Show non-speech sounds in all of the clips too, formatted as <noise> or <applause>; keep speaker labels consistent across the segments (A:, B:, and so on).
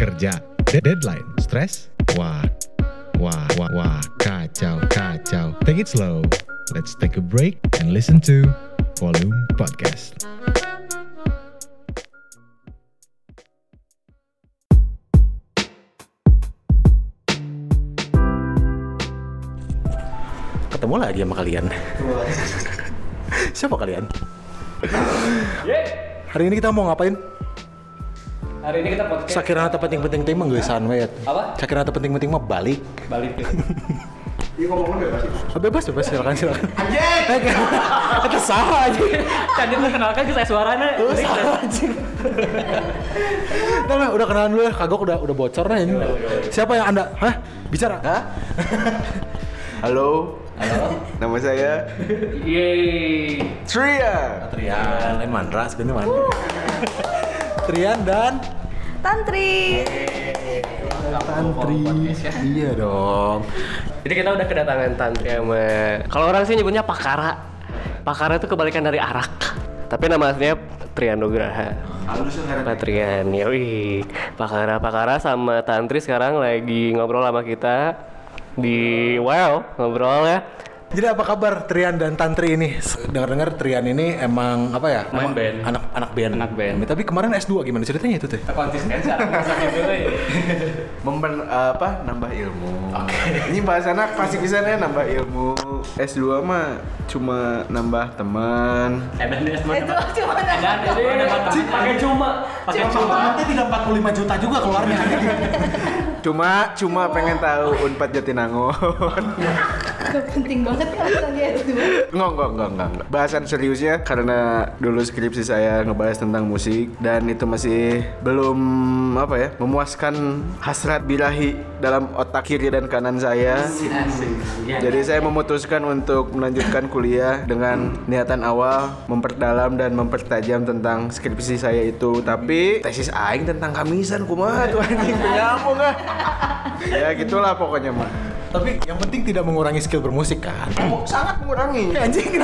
A: kerja, deadline, stres, wah, wah, wah, wah, kacau, kacau. Take it slow. Let's take a break and listen to Volume Podcast.
B: Ketemu lagi sama kalian. <laughs> Siapa kalian? Hari ini kita mau ngapain?
C: Hari ini kita podcast
B: Sakirana teu penting-penting teh geus we.
C: Apa?
B: Sakirana teu penting-penting mah balik.
C: balik <laughs> ke
B: Oh, bebas bebas silakan silakan. Anjing. Eta saha aja.
C: Tadi perkenalkan ke saya suaranya.
B: Lu saha anjing. Nah, udah kenalan dulu ya, kagok udah udah bocor nih ini. Siapa yang Anda? Hah? Bicara?
D: Hah? Halo. Halo. Nama saya
C: Yeay.
D: Tria.
B: Trian, lain Mandra, sebenarnya Mandra. Trian dan
E: Tantri.
B: Tantri. Iya dong.
C: Jadi kita udah kedatangan Tantri sama kalau orang sih nyebutnya Pakara. Pakara itu kebalikan dari arak. Tapi nama aslinya Trian Nugraha. Patrian, yoi. Pakara Pakara sama Tantri sekarang lagi ngobrol sama kita di wow ngobrol ya.
B: Jadi apa kabar Trian dan Tantri ini? Dengar-dengar Trian ini emang apa ya?
C: Main
B: Emang
C: band.
B: Anak anak band.
C: Anak band.
B: Tapi kemarin S2 gimana ceritanya itu teh?
C: Konsisten sekarang <laughs>
D: Memper apa? Nambah ilmu. Ini bahasannya klasik bisa nih nambah ilmu. S2 mah cuma nambah teman.
C: Edan dia semua
E: Itu cuma
C: Edan dia pakai cuma pakai cuma.
B: Nanti tidak 45 juta juga keluarnya. <laughs>
D: Cuma cuma pengen tahu Unpad Jatinangor. <laughs>
E: Penting banget ya alasannya itu.
D: Enggak, enggak, enggak, enggak, enggak. Bahasan seriusnya karena dulu skripsi saya ngebahas tentang musik dan itu masih belum apa ya, memuaskan hasrat birahi dalam otak kiri dan kanan saya. Jadi saya memutuskan untuk melanjutkan kuliah dengan niatan awal memperdalam dan mempertajam tentang skripsi saya itu. Tapi tesis aing tentang kamisan kumaha tuh anjing nyambung ah. Ya gitulah pokoknya mah.
B: Tapi yang penting tidak mengurangi skill bermusik kan.
D: Oh, sangat mengurangi. <laughs>
B: Anjing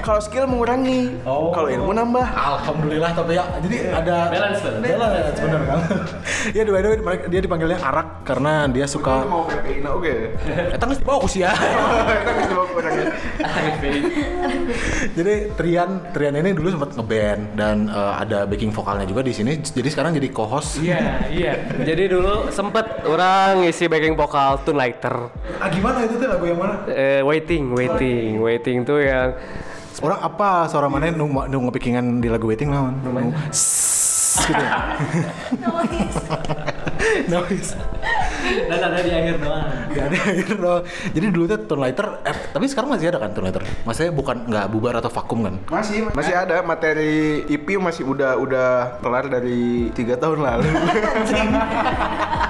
D: Kalau skill mengurangi,
B: Oh.
D: kalau ilmu nambah.
B: Alhamdulillah tapi ya jadi ada
C: Balance, balance.
B: balance bener kan. <laughs> ya by the way mereka- dia dipanggilnya Arak karena dia suka
D: mau PPI na oke.
B: Eta geus <laughs> sia.
D: Kita bisa bawa orangnya.
B: Jadi Trian Trian ini dulu sempat ngeband dan eh, ada backing vokalnya juga di sini. Jadi sekarang jadi co-host.
C: Iya, iya. Jadi dulu sempet orang ngisi backing vokal Tune Lighter.
B: Ah gimana itu tuh lagu yang mana?
C: Eh, waiting, waiting, waiting tuh yang
B: Orang apa suara mana nu nu ngepikingan di lagu waiting naon? Nu gitu. ya? <laughs> Noise.
C: dan ada di akhir doang.
B: Gak ada gitu loh. Jadi dulu tuh Tone Lighter, eh, tapi sekarang masih ada kan Tone Lighter? Maksudnya bukan nggak bubar atau vakum kan?
D: Masih masih ada materi EP masih udah udah kelar dari tiga tahun lalu. <laughs>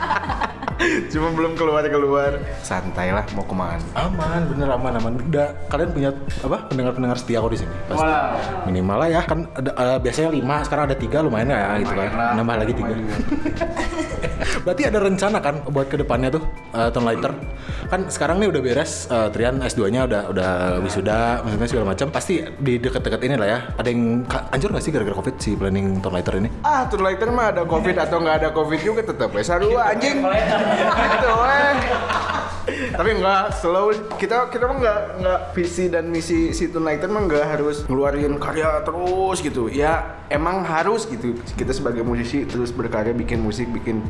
D: Cuma belum keluar keluar. Santai lah mau ke mana?
B: Aman, bener aman aman. Udah kalian punya apa pendengar pendengar setia kok di sini? Pasti. Minimal lah ya kan ada, eh, biasanya lima, sekarang ada tiga lumayan ya gitu kan. Nambah lagi tiga. <laughs> <laughs> Berarti ada rencana kan buat ke depannya tuh uh, Tone Lighter? Kan sekarang nih udah beres eh, Trian S2-nya udah udah wisuda, maksudnya segala macam. Pasti di deket-deket ini lah ya. Ada yang hancur nggak sih gara-gara covid si planning Tone Lighter ini?
D: Ah, tuh lighter mah ada covid <laughs> atau nggak ada covid juga tetap ya sarua anjing. gitu eh. Tapi enggak slow kita kita mah enggak enggak visi dan misi si Tune Lighter mah enggak harus ngeluarin karya terus gitu. Ya emang harus gitu. Kita sebagai musisi terus berkarya bikin musik, bikin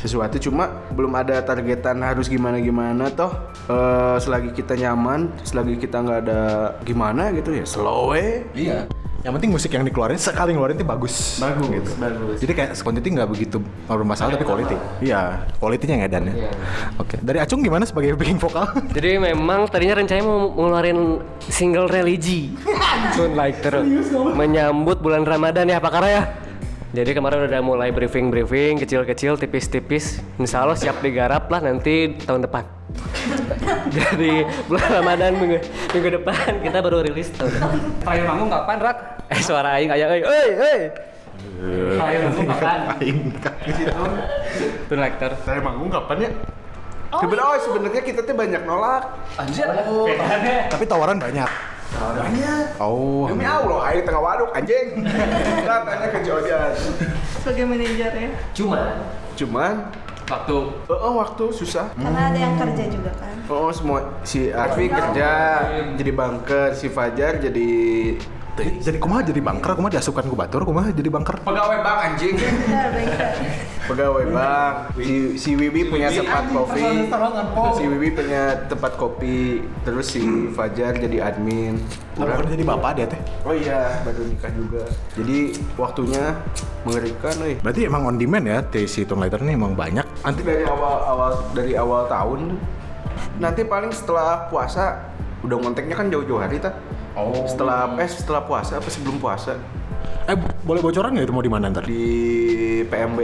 D: sesuatu cuma belum ada targetan harus gimana gimana toh eh, selagi kita nyaman selagi kita nggak ada gimana gitu ya slow eh
B: Iya. Yang penting musik yang dikeluarin sekali ngeluarin itu bagus.
D: bagus
B: Gitu.
D: bagus
B: Jadi kayak quantity nggak begitu bermasalah tapi quality. Iya, quality-nya yang edan ya. Oke. Dari Acung gimana sebagai backing vokal? <laughs>
C: Jadi memang tadinya rencananya mau ngeluarin single religi <laughs> Tune Lighter menyambut bulan Ramadan ya Pak Kara ya. Jadi kemarin udah mulai briefing-briefing kecil-kecil tipis-tipis. Insya Allah siap digarap lah nanti tahun depan. <laughs> Jadi bulan Ramadan minggu, minggu depan kita baru rilis tahun depan.
F: Terakhir manggung kapan, Rak?
C: Eh suara aing kayak euy euy euy.
F: Terakhir manggung kapan? Tune Lighter.
D: Saya manggung kapan ya? Sebenarnya oh, sebenarnya kita tuh banyak nolak.
F: Anjir.
B: tapi tawaran banyak.
D: Banyak.
B: Oh.
D: Demi Allah, ayo tengah waduk anjing. <laughs> Kita tanya ke Jodan.
E: Sebagai manajer ya.
C: Cuma
D: cuman
F: Waktu
D: oh, oh, waktu susah
E: Karena ada yang kerja juga kan.
D: oh semua si Arfi kerja jadi banker si Fajar jadi
B: Jadi, jadi kumaha? Jadi bangker, kumaha diasukan ku batur, kumaha jadi bangker.
D: pegawai bank anjing. Pegawai bank si si Wiwi punya tempat kopi. Si Wiwi punya tempat kopi. Terus si Fajar jadi admin.
B: Orang- jadi bapak dia teh.
D: oh iya baru nikah juga. Jadi waktunya mengerikan euy
B: Berarti emang on demand ya, si Lighter ini emang banyak.
D: nanti dari awal awal dari awal tahun nanti paling setelah puasa udah ngonteknya kan jauh-jauh hari ta
B: Oh.
D: setelah eh setelah puasa apa sebelum puasa
B: Eh, boleh bocoran nggak itu mau di mana ntar?
D: di PMB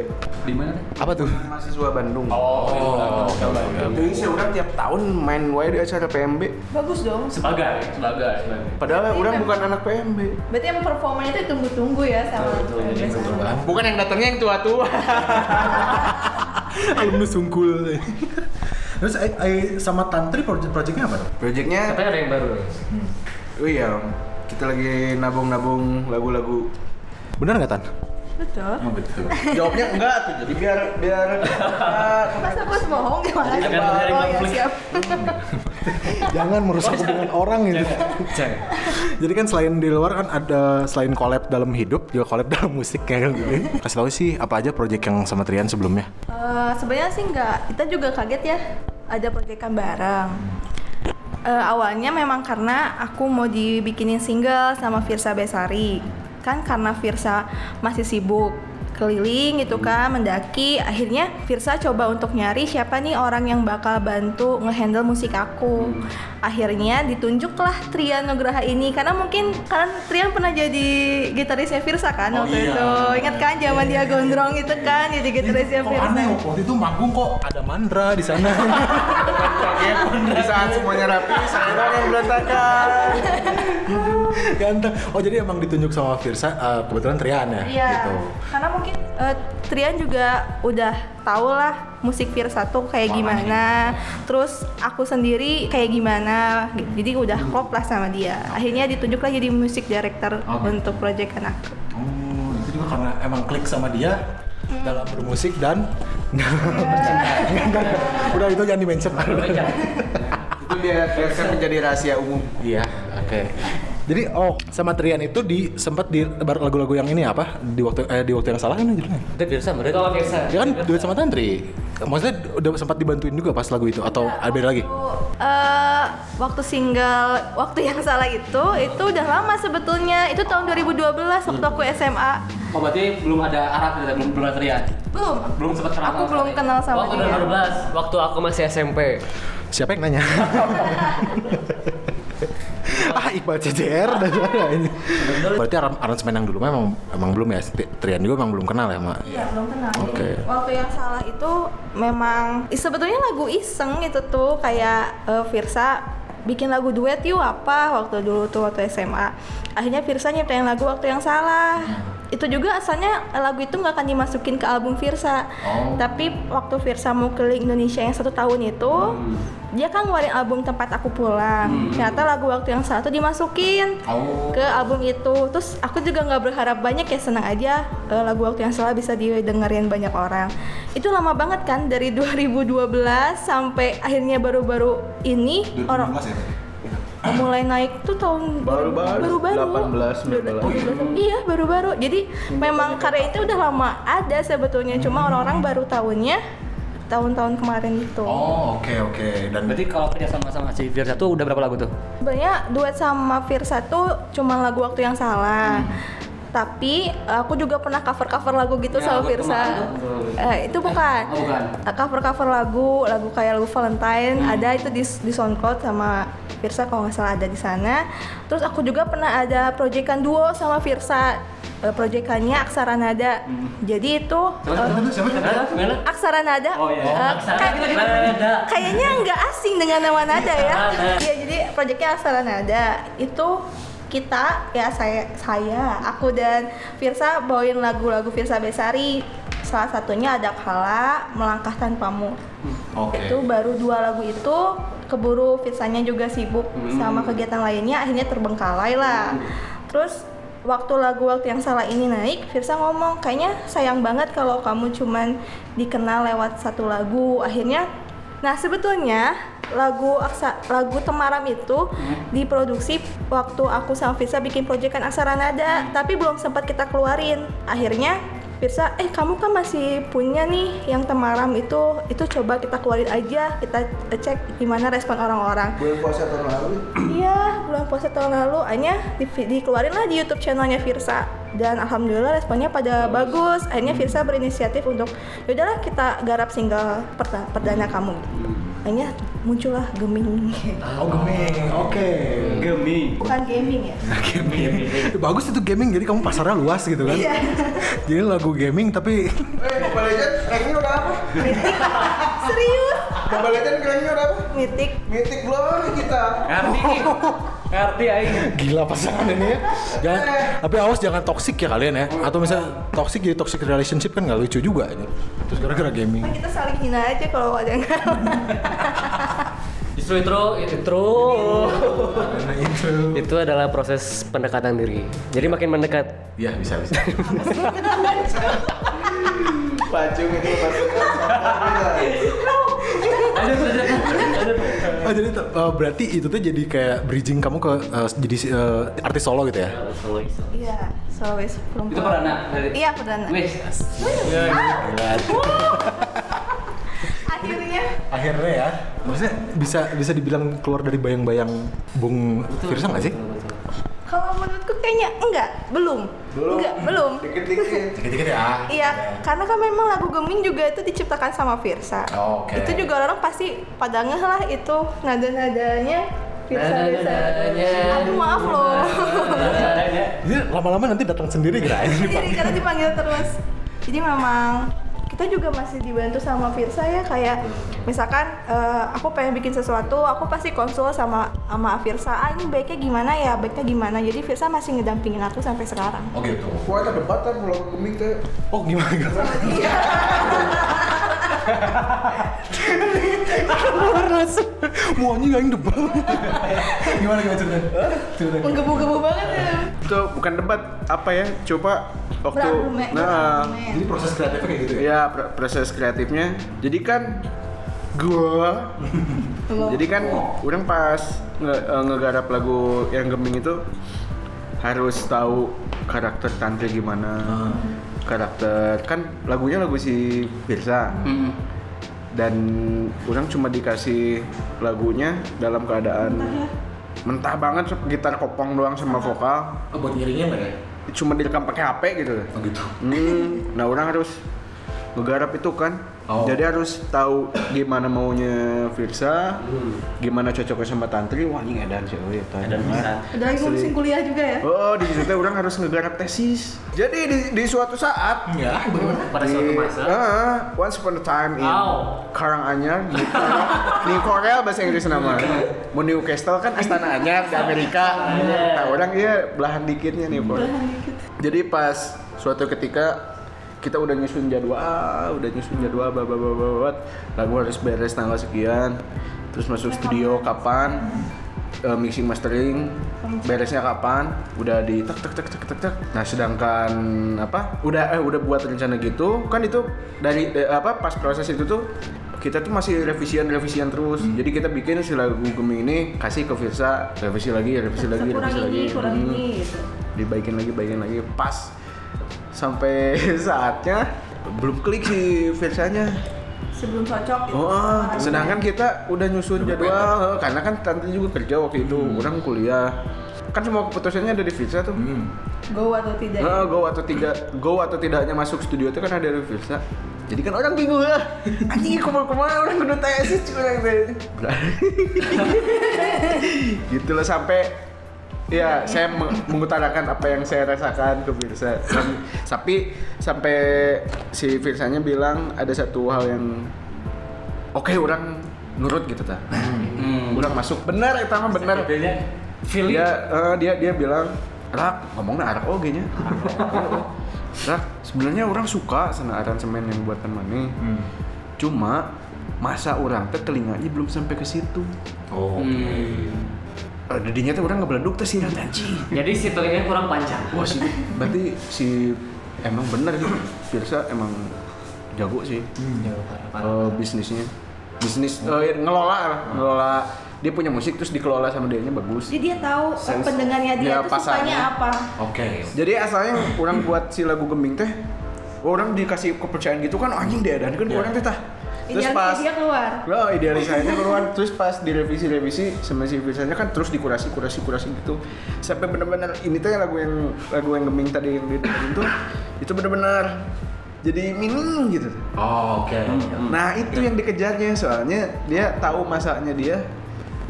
F: di mana?
B: Apa tuh?
D: mahasiswa Bandung
F: Oh,
D: jadi saya orang tiap tahun main wae di acara PMB
E: Bagus dong.
F: sebagai sebagai sebagai.
D: padahal
E: Berarti
D: orang
E: mem-
D: bukan anak PMB
E: Berarti yang performanya itu tunggu-tunggu ya sama sama.
D: bukan yang datangnya yang tua-tua <laughs>
B: Alumnus sungkul. <laughs> Terus sama Tantri project projectnya apa?
D: Projectnya,
C: Katanya ada yang baru nih.
D: Oh iya, kita lagi nabung-nabung lagu-lagu.
B: Bener nggak Tan?
E: Betul.
B: Oh betul.
D: Jawabnya enggak tuh, jadi biar biar <laughs>
E: Masa aku harus bohong gimana?
F: Jangan mencari
E: Oh ya
F: konflik.
E: siap. <laughs>
B: Jangan merusak hubungan orang gitu. Jadi kan selain di luar kan ada selain collab dalam hidup juga collab dalam musik kayak gitu. Kasih tahu sih apa aja project yang sama Trian sebelumnya?
E: Eh, sebenarnya sih nggak, kita juga kaget ya ada proyekan bareng. Eh, awalnya memang karena aku mau dibikinin single sama Virsa Besari. Kan karena Virsa masih sibuk keliling gitu kan mendaki. Akhirnya Virsa coba untuk nyari siapa nih orang yang bakal bantu ngehandle musik aku. Akhirnya ditunjuklah Trian Nugraha ini. Karena mungkin kan Trian pernah jadi gitarisnya Virsa kan waktu itu. Ingat kan zaman dia gondrong gitu kan jadi gitarisnya
B: Kok
E: Virsa
B: aneh waktu itu manggung kok ada Mandra di sana. <laughs>
D: di saat semuanya rapi, saya yang berantakan. <laughs> <laughs> <laughs>
B: Ganteng. Oh jadi emang ditunjuk sama Virsa eh, kebetulan Trian ya?
E: Iya.
B: Gitu.
E: Karena mungkin eh, Trian juga udah tau lah musik Virsa tuh kayak gimana. Terus aku sendiri kayak gimana. Jadi udah klop lah sama dia. Akhirnya ditunjuk lah jadi musik director untuk project anak.
B: Oh, itu juga karena emang klik sama dia dalam bermusik dan <laughs> udah itu jangan di mention
D: Itu biar biarkan menjadi rahasia umum.
B: iya oke jadi oh sama Trian itu di sempat di bar- lagu-lagu yang ini apa? Di waktu eh, di waktu yang salah kan judulnya?
C: Itu biasa berarti. Kalau biasa.
B: dia kan? Duet sama Tantri. Maksudnya udah sempat dibantuin juga pas lagu itu atau ada beda lagi?
E: Eh, waktu single waktu yang salah itu itu udah lama sebetulnya. Itu tahun 2012 waktu aku SMA
F: Oh berarti belum ada Arab gitu, belum belum ada Rian.
E: belum.
F: Belum sempat kenal.
E: aku belum kenal sama
C: Waktu
E: dia
C: 2012, waktu aku masih SMP.
B: siapa yang nanya <laughs> <laughs> ah Iqbal CJR dan ini <laughs> berarti aran- aransemen yang dulu memang emang belum ya Trian juga emang belum kenal ya mak
E: Iya belum kenal.
B: Oke.
E: Waktu yang salah itu memang sebetulnya lagu iseng itu tuh kayak eh, Virsa bikin lagu duet yuk apa waktu dulu tuh waktu SMA. Akhirnya Virsa nyiptain lagu waktu yang salah. Itu juga asalnya lagu itu nggak akan dimasukin ke album Virsa. Tapi waktu Virsa mau keliling Indonesia yang satu tahun itu, dia kan ngeluarin album tempat aku pulang. Ternyata lagu waktu yang salah tuh dimasukin ke album itu. Terus aku juga nggak berharap banyak ya senang aja eh, lagu waktu yang salah bisa didengerin banyak orang. Itu lama banget kan dari <laughs> 2012 sampai akhirnya baru-baru ini orang mulai naik tuh tahun
D: Baru-baru,
E: baru-baru.
D: 18, 19.
E: iya baru-baru. Jadi memang karya itu udah lama ada sebetulnya. Cuma orang-orang baru tahunnya tahun-tahun kemarin itu.
B: Oh oke oke. Dan
F: Berarti kalau kerja sama sama si Virsa tuh udah berapa lagu tuh?
E: sebenarnya duet sama Virsa tuh cuma lagu waktu yang salah tapi aku juga pernah cover cover lagu gitu
F: Ya,
E: sama
F: tuh.
E: eh, itu bukan.
F: Oh, bukan.
E: cover cover lagu lagu kayak lagu Valentine ada itu di di SoundCloud sama Virsa kalau nggak salah ada di sana. Terus aku juga pernah ada proyekan duo sama Virsa Eh, proyekannya Aksara Nada. Jadi itu eh,
C: Gimana?
E: Aksara Nada.
F: Oh, iya.
E: eh,
C: Aksara
E: kayak-
C: Nada.
E: kayaknya nggak asing dengan nama nada ya. Iya jadi proyeknya Aksara Nada. Itu kita ya saya saya aku dan Virsa bawain lagu-lagu Virsa Besari. Salah satunya ada kala melangkah tanpamu.
B: Oke.
E: Itu baru dua lagu itu keburu Virsanya juga sibuk sama kegiatan lainnya akhirnya terbengkalai lah. Terus waktu lagu waktu yang salah ini naik Firsa ngomong kayaknya sayang banget kalau kamu cuman dikenal lewat satu lagu. Akhirnya nah sebetulnya lagu aksa lagu Temaram itu diproduksi waktu aku sama Firsa bikin proyekan Aksara Nada tapi belum sempat kita keluarin akhirnya Firsa, eh kamu kan masih punya nih yang Temaram itu, itu coba kita keluarin aja, kita cek gimana respon orang-orang.
D: Bulan puasa tahun lalu.
E: Iya, bulan puasa tahun lalu, akhirnya di, dikeluarin lah di YouTube channelnya Firsa dan alhamdulillah responnya pada bagus. Akhirnya Firsa berinisiatif untuk yaudahlah kita garap single perda- perdana kamu. Akhirnya muncullah Geming.
B: Oh geming, oke.
F: Gemi.
E: Bukan gaming ya? <laughs>
B: Gaming. Bagus itu gaming, jadi kamu pasarnya luas gitu kan?
E: Iya. <laughs>
B: jadi lagu gaming tapi <laughs>
D: Eh, Mobile Legend ranknya udah apa?
E: Serius?
D: Mobile Legend ranknya udah apa?
E: Mitik.
D: Mythic belum kita.
F: Ngerti nih. Ngerti aing.
B: gila pasangan ini ya. Jangan, tapi awas jangan toxic ya kalian ya. Atau misalnya toxic jadi toxic relationship kan nggak lucu juga ini. Terus gara-gara gaming.
E: Kan kita saling hina aja kalau ada yang <laughs>
C: Justru itu itu
B: Karena itu.
C: itu adalah proses pendekatan diri. Jadi makin mendekat.
B: Ya bisa bisa.
D: Pacung itu
B: Oh, jadi eh, berarti itu tuh jadi kayak bridging kamu ke eh, jadi eh, artis solo gitu ya?
E: Iya, solois perempuan.
F: Itu perdana dari
E: Iya, perdana.
F: Wih, <laughs>
E: Akhirnya
B: Akhirnya ya. Maksudnya bisa bisa dibilang keluar dari bayang-bayang Bung Firsa nggak sih?
E: kalau menurutku kayaknya enggak, belum.
D: Belum.
E: Enggak, belum.
D: Dikit-dikit. <laughs>
B: Dikit-dikit ya.
E: Iya, karena kan memang lagu Geming juga itu diciptakan sama Firsa.
B: Oke.
E: Itu juga orang pasti pada ngeh lah itu nada-nadanya. Firsa.
C: Nada-nadanya.
E: Aduh maaf loh.
B: Jadi lama-lama nanti datang sendiri kira
E: Jadi karena dipanggil terus. Jadi memang kita juga masih dibantu sama Firsa ya kayak misalkan eh, aku pengen bikin sesuatu aku pasti konsul sama sama Firsa ah ini baiknya gimana ya baiknya gimana jadi Firsa masih ngedampingin aku sampai sekarang
B: Oh gitu.
D: Wah, ada debatan kalau geming teh.
B: Oh gimana gimana? <laughs> Mau anjing gak debat. gimana gimana? Ceritanya.
E: menggebu-gebu banget ya
D: Itu bukan debat, apa ya? Coba waktu nah.
B: Jadi proses kreatifnya kayak gitu ya?
D: ya pr- proses kreatifnya. Jadi kan gua jadi kan orang pas nge- eh, ngegarap lagu yang geming itu harus tahu karakter tantri gimana karakter kan lagunya lagu si Firsa
F: Hmm.
D: dan orang cuma dikasih lagunya dalam keadaan mentah banget gitar kopong doang sama vokal
B: Oh, buat ngiringnya nggak ya?
D: cuma direkam pakai HP gitu
B: Oh gitu.
D: Hmm, nah orang harus ngegarap itu kan.
B: Oh.
D: Jadi harus tahu gimana maunya Firsa, gimana cocoknya sama Tantri. Wah, ini edan sih, oh iya,
F: Dan bisa.
E: udah kuliah juga ya
D: Oh, di situ orang harus ngegarap tesis. Jadi di, di suatu saat
B: Ya, bagaimana?
F: Pada suatu masa.
D: Ah, once upon a time in
F: Au.
D: Karanganyar di New Korea bahasa Inggris nama. Mau Newcastle kan Astana Anyar di Amerika. Nah, orang iya belahan dikitnya nih, Korea. Jadi pas suatu ketika kita udah nyusun jadwal, udah nyusun jadwal bla. lagu harus beres tanggal sekian, terus masuk studio kapan, eh, mixing mastering beresnya kapan, udah di tek tek tek tek tek tek. Nah sedangkan apa? Udah eh udah buat rencana gitu, kan itu dari eh, apa pas proses itu tuh kita tuh masih revisian revisian terus. Jadi kita bikin si lagu Geming ini kasih ke Firsa, revisi lagi, revisi lagi,
E: kurang
D: revisi lagi.
E: ini kurang
D: Hmm
E: ini gitu
D: dibaikin lagi baikin lagi pas sampai <laughs> saatnya belum klik si versanya
E: sebelum cocok. Gitu
D: oh sedangkan kita udah nyusun jadwal karena kan tante juga kerja waktu itu orang kuliah. Kan semua keputusannya ada di Firsa tuh.
E: Go atau tidak.
D: Nah, go atau tidak go atau tidaknya masuk studio itu kan ada di Firsa jadi kan orang bingung lah anjing ke mana ke mana? Orang kudu tesis curang teh <laughs> gitu lah sampai ya saya meng- mengutarakan apa yang saya rasakan ke Firsa Dan- tapi sampai si Firsanya bilang ada satu hal yang oke orang nurut gitu ta
F: Hmm.
D: orang masuk. Benar itu mah benar.
F: Feeling?
D: Dia eh, dia dia bilang rak ngomongnya arak oge nya <laughs> rak sebenarnya orang suka sama aransemen yang buatan mana cuma masa orang teh telinganya belum sampai ke situ.
B: Oh.
F: Hmm.
D: Eh, dedinya tuh orang ngebeleduk tuh sih anjing.
C: Jadi si telinganya kurang panjang.
D: Wah sih, berarti si emang bener gitu. Pirsa emang jago sih. Eh, bisnisnya. Bisnis eh, ngelola lah, ngelola dia punya musik terus dikelola sama dia bagus.
E: Jadi dia tahu
D: Sense-
E: pendengarnya dia
D: ya,
E: tuh
D: pasarnya.
E: sukanya apa.
B: Oke.
D: Jadi asalnya orang buat si lagu Geming teh orang dikasih kepercayaan gitu kan anjing deh dan kan orang teh tah. Terus pas
E: dia keluar.
D: Lo idealisasinya keluar terus pas direvisi-revisi sama si Virsanya kan terus dikurasi kurasi kurasi gitu sampai benar-benar ini tuh lagu yang lagu yang geming tadi yang didengerin tuh itu benar-benar jadi mini gitu.
B: Oh, oke.
D: Nah itu yang dikejarnya soalnya dia tahu masanya dia.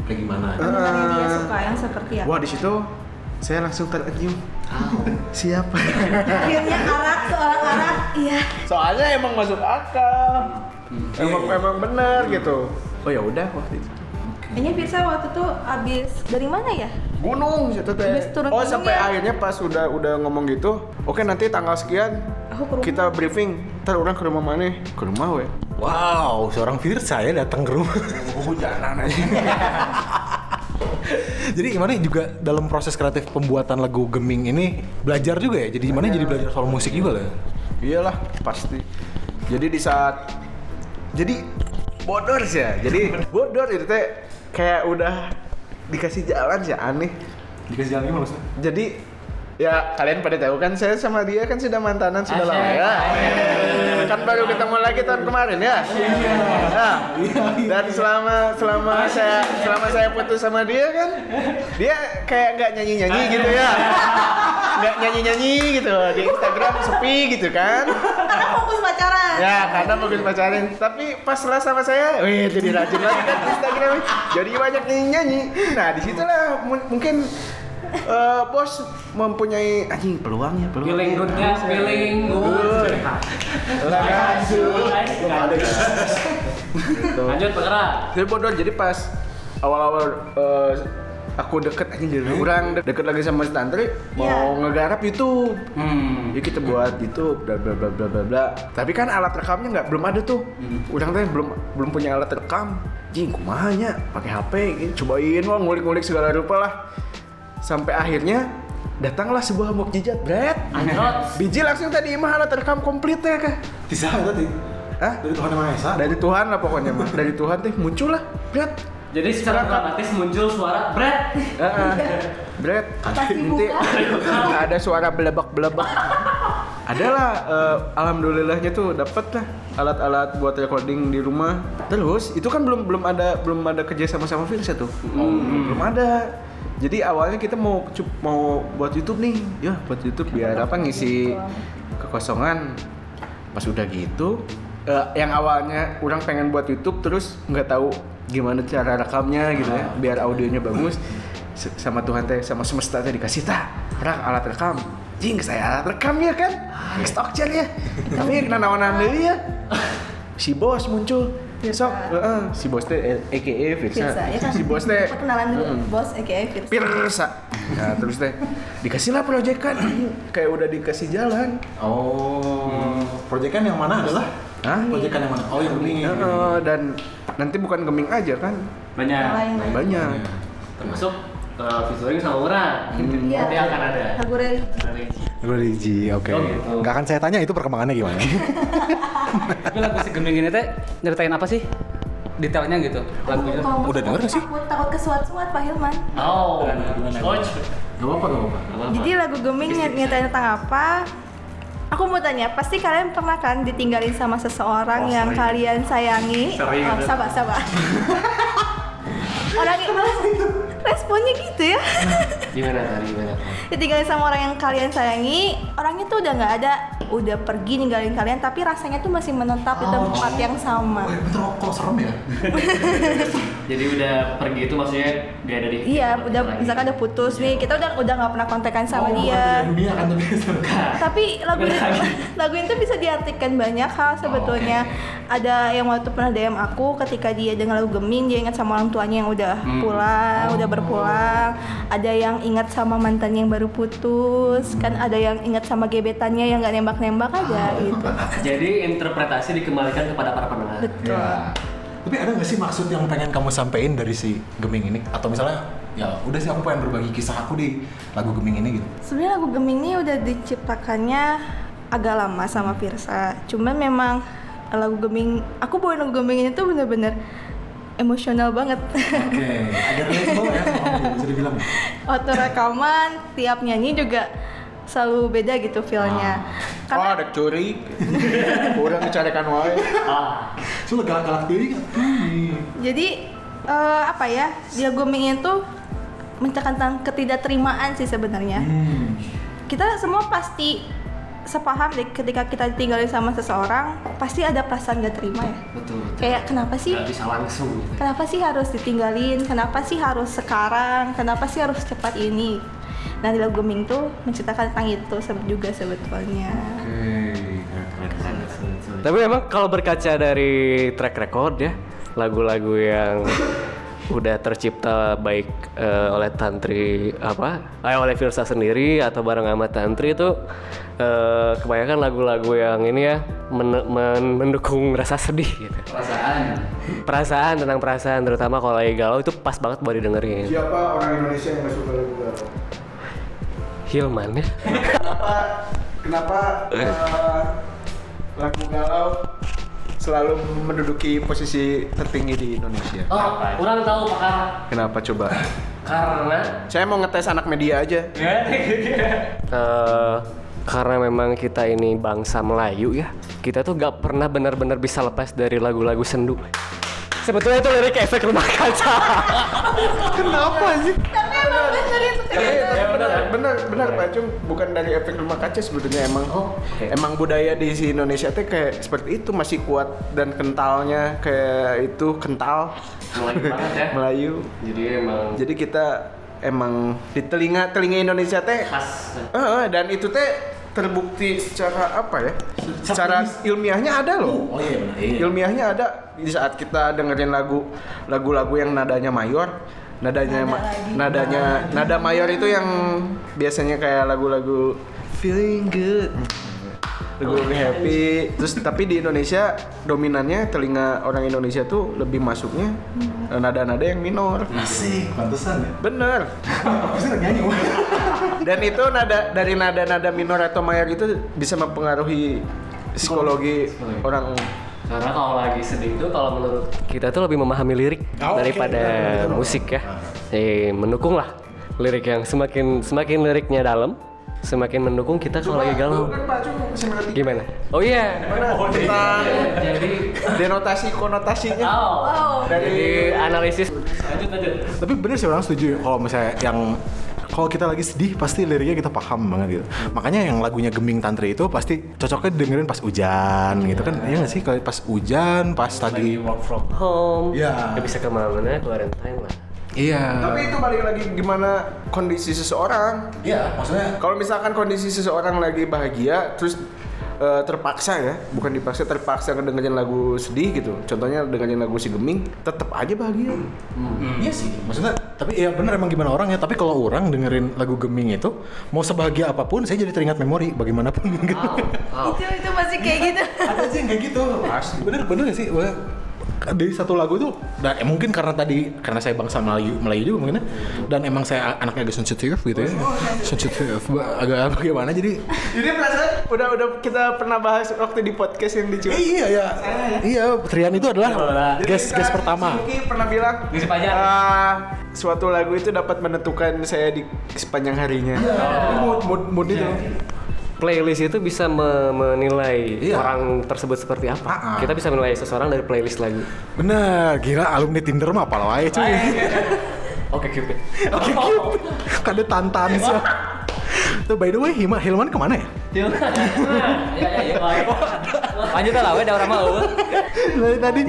B: Kayak gimana?
E: Pendengarnya dia
D: Eh,
E: suka yang seperti apa.
D: Wah di situ saya langsung tersenyum. <laughs> Siapa?
E: Akhirnya arak seorang arak, iya.
D: Soalnya emang masuk akal. Emang emang bener gitu. Oh ya udah waktu itu.
E: Kayaknya Firsa waktu itu abis dari mana ya?
D: Gunung situ teh.
E: Turun
D: Oh
E: gunung
D: sampai
E: ya?
D: akhirnya pas udah udah ngomong gitu, oke nanti tanggal sekian
E: Aku ke rumah.
D: kita briefing. Ntar orang ke rumah mana? Ke rumah we.
B: Wow, seorang Firsa ya datang ke rumah.
D: Hujanan aja. <laughs>
B: jadi gimana juga dalam proses kreatif pembuatan lagu Geming ini belajar juga ya? Jadi gimana jadi belajar soal musik juga lah?
D: Iyalah pasti. Jadi di saat jadi bodor sih ya. Jadi <laughs> bodor itu teh kayak udah dikasih jalan sih aneh.
B: Dikasih jalan gimana maksudnya?
D: Jadi ya kalian pada tahu kan saya sama dia kan sudah mantanan sudah lama ya. Kan baru ketemu lagi tahun kemarin ya. Nah, dan selama selama saya selama saya putus sama dia kan dia kayak nggak nyanyi nyanyi gitu ya. Nggak nyanyi nyanyi gitu di Instagram sepi gitu kan.
E: Karena fokus pacaran.
D: Ya karena bagus pacaran. Tapi pas setelah sama saya, wih jadi rajin lagi kan Instagram. Jadi banyak nyanyi nyanyi. Nah di situlah mu- mungkin eh, bos mempunyai anjing peluangnya peluang.
C: Feeling goodnya, feeling good. Lanjut Pak Kera.
D: Jadi bodoh jadi pas awal-awal eh, aku deket anjing dari orang deket lagi sama si Tantri mau
E: Iya.
D: ngegarap YouTube.
C: Hmm.
D: Jadi kita buat YouTube bla bla bla bla bla bla. Tapi kan alat rekamnya nggak belum ada tuh. Orang teh belum belum punya alat rekam. Jing, kumahanya pakai HP gitu. Cobain wah ngulik-ngulik segala rupa lah. Sampai akhirnya datanglah sebuah mukjizat, Brad.
C: Anjrot.
D: Biji langsung tadi mah alat rekam komplit ya kah?
B: Di sana tadi.
D: Hah?
B: Dari Tuhan Yang Maha Esa.
D: Dari Tuhan lah pokoknya mah. Dari Tuhan teh muncul lah, Brad.
C: Jadi secara otomatis muncul suara Brad.
D: Heeh. Brad,
E: Pasti
D: nanti ada suara belebak-belebak. Adalah eh, alhamdulillahnya tuh dapet lah alat-alat buat recording di rumah. Terus itu kan belum belum ada belum ada kerja sama sama Firsa tuh. Belum ada. Jadi awalnya kita mau mau buat YouTube nih, ya buat YouTube biar apa ngisi kekosongan. Pas udah gitu, eh, yang awalnya orang pengen buat YouTube terus nggak tahu gimana cara rekamnya gitu ya, biar audionya bagus. Sama Tuhan teh, sama semesta teh dikasih tah, rak alat rekam. Jing, saya alat rekam ya kan, jar ya. Tapi kenanawanan deui ya. Si bos muncul, sok, heeh, si bos teh eh, AKA Firsa.
E: Firsa, ya kan?
D: Si bos teh <laughs>
E: Perkenalan dulu, bos aka Firsa.
D: Pirsa. Nah, terus teh dikasih lah proyek kan, <clears throat> kayak udah dikasih jalan.
B: Oh, proyekan yang mana adalah?
D: Hah?
B: Proyekan yang mana? Oh, yang Geming.
D: Heeh, dan nanti bukan geming aja kan,
C: Banyak.
E: Lain.
D: banyak.
C: Termasuk uh, featuring sama orang.
E: Iya.
C: Nanti akan ada.
E: Lagu religi.
B: Religi, oke.
C: Oh, gitu.
B: Nggak akan saya tanya itu perkembangannya gimana. <laughs>
F: Tapi lagu si Geming ini teh nyeritain apa sih? Detailnya gitu. Lagunya.
E: Kalau
B: Udah denger sih?
E: Takut, takut kesuat-suat Pak Hilman.
C: Oh,
F: Gimana?
C: coach.
B: Gak apa-apa, gak apa-apa.
E: Jadi lagu Geming ny- nyeritain tentang apa? Aku mau tanya, pasti kalian pernah kan ditinggalin sama seseorang
C: Oh,
E: yang
C: sering.
E: kalian sayangi?
C: Sering,
E: Oh, sabar, sabar. <laughs> Orang itu responnya gitu ya.
C: Gimana tadi? Gimana?
E: ditinggalin sama orang yang kalian sayangi, orangnya tuh udah nggak ada, udah pergi ninggalin kalian, tapi rasanya tuh masih menetap di tempat yang sama.
B: Oh, betul kok serem ya? <laughs>
C: Jadi udah pergi itu maksudnya gak ada di
E: Iya, udah
C: lagi.
E: misalkan udah putus nih, kita udah udah nggak pernah kontekan sama
B: Oh,
E: dia.
B: dunia kan tapi
E: Tapi lagu ini, <laughs> lagu itu bisa diartikan banyak hal sebetulnya. Ada yang waktu pernah DM aku ketika dia dengar lagu Geming, dia ingat sama orang tuanya yang udah
C: Hmm.
E: pulang, udah berpulang. Ada yang ingat sama mantannya yang baru putus, kan ada yang ingat sama gebetannya yang nggak nembak-nembak aja gitu. <laughs>
C: Jadi interpretasi dikembalikan kepada para pendengar.
E: Betul.
B: Ya. Tapi ada nggak sih maksud yang pengen kamu sampein dari si Geming ini? Atau misalnya ya udah sih aku pengen berbagi kisah aku di lagu Geming ini gitu.
E: Sebenarnya lagu Geming ini udah diciptakannya agak lama sama Virsa. Cuman memang lagu Geming, aku bawain lagu Geming ini tuh bener-bener emosional banget.
B: Oke, ada relatable ya <laughs> bisa dibilang.
E: Waktu rekaman, tiap nyanyi juga selalu beda gitu feelnya.
D: Oh,
E: Karena
D: ada curi. <laughs> Kurang dicarikan wae.
B: So galak-galak diri kan?
E: jadi eh, apa ya? Dia Geming itu menceritakan tentang ketidakterimaan sih sebenarnya.
B: Hmm.
E: Kita semua pasti sepaham deh ketika kita ditinggalin sama seseorang pasti ada perasaan gak terima ya.
C: Betul.
E: Kayak kenapa sih?
C: Nggak bisa langsung gitu.
E: Kenapa sih harus ditinggalin? Kenapa sih harus sekarang? Kenapa sih harus cepat ini? Nah di lagu Geming tuh menceritakan tentang itu juga sebetulnya.
C: Tapi memang kalau berkaca dari track record ya, lagu-lagu yang udah tercipta baik eh, oleh Tantri apa, eh, oleh Firsa sendiri atau bareng sama Tantri itu eh, kebanyakan lagu-lagu yang ini ya men- men- mendukung rasa sedih gitu.
F: Perasaan.
C: Perasaan tentang perasaan terutama kalau lagi galau itu pas banget buat didengerin.
D: Siapa orang Indonesia yang gak suka lagu galau?
C: Hilman ya.
D: Kenapa kenapa eh, lagu galau selalu menduduki posisi tertinggi di Indonesia?
C: Oh, kurang tahu Pak
D: Kenapa coba?
C: Karena
D: Saya mau ngetes anak media aja. <laughs>
C: Eh, karena memang kita ini bangsa Melayu ya kita tuh gak pernah benar-benar bisa lepas dari lagu-lagu sendu sebetulnya itu lirik efek rumah kaca <laughs>
D: Kenapa sih?
E: Tapi emang bener itu
D: Iya, benar, benar, benar Pak Cung. Bukan dari efek rumah kaca sebetulnya emang. Emang budaya di si Indonesia teh kayak seperti itu masih kuat dan kentalnya kayak itu kental
C: Melayu banget ya <laughs>
D: Melayu.
C: jadi emang
D: Jadi kita emang di telinga telinga Indonesia teh
C: khas
D: Eh, dan itu teh terbukti secara apa ya? Secara ilmiahnya ada loh.
B: Oh iya benar. Iya.
D: Ilmiahnya ada di saat kita dengerin lagu lagu-lagu yang nadanya mayor, nadanya ma- nadanya nada mayor itu yang biasanya kayak lagu-lagu feeling good. Lagu-lagu happy. Terus tapi di Indonesia dominannya telinga orang Indonesia tuh lebih masuknya eh, nada-nada yang minor.
B: Asik, pantesan ya.
D: Bener.
B: Lagi nyanyi.
D: Dan itu nada dari nada-nada minor atau mayor itu bisa mempengaruhi psikologi orang.
C: Karena kalau lagi sedih itu kalau menurut kita tuh lebih memahami lirik
B: Oh,
C: daripada
B: Betul, betul.
C: musik ya. Eh mendukung lah lirik yang semakin semakin liriknya dalam semakin mendukung kita kalau lagi galau. gimana? Oh iya.
D: Gimana? Tentang
C: jadi
D: denotasi konotasinya.
C: Oh.
D: Dari
C: jadi analisis. Lanjut lanjut.
B: Tapi bener sih orang setuju kalau misalnya yang kalau kita lagi sedih pasti liriknya kita paham banget gitu. Makanya yang lagunya Geming Tantri itu pasti cocoknya dengerin pas hujan gitu kan. Iya gak sih kalau pas hujan, pas
C: lagi
B: tadi
C: work from home
B: Iya.
C: nggak bisa ke mana-mana keluarin time lah
B: Iya.
D: Tapi itu balik lagi gimana kondisi seseorang.
B: Iya, maksudnya
D: Kalau misalkan kondisi seseorang lagi bahagia, terus eh, terpaksa ya, bukan dipaksa, terpaksa ngedengerin lagu sedih gitu. Contohnya dengerin lagu si Geming, tetap aja bahagia.
B: Iya sih, maksudnya tapi ya bener emang gimana orangnya. Tapi kalau orang dengerin lagu Geming itu mau sebahagia apa pun, saya jadi teringat memori bagaimanapun gitu.
E: Itu itu masih kayak gitu.
B: Ada sih yang kayak gitu. Pasti. Bener bener gak sih? Dari satu lagu itu, dan ya mungkin karena tadi karena saya bangsa Melayu Melayu juga mungkin ya. dan emang saya anaknya agak sensitif gitu ya, sensitif agak bagaimana jadi
D: Jadi perasaan udah udah kita pernah bahas waktu di podcast yang di
B: Eh, iya ya, iya Trian itu adalah guest guest pertama.
D: Suki pernah bilang
F: Di sepanjang.
D: "Ah, suatu lagu itu dapat menentukan saya di sepanjang harinya. Mood mood mood itu.
C: Playlist itu bisa me- menilai
B: Iya.
C: orang tersebut seperti apa.
B: Ah, ah.
C: Kita bisa menilai seseorang dari playlist lagu.
B: Bener, gila alumni Tinder mah apa wae cuy.
C: Oke Cupid.
B: Oke, Kada tantan sih. Tuh by the way, Hima, Hilman ke mana ya? <laughs>
F: Ya ya ya. Lanjut lah, ada orang mau.
B: Dari tadi,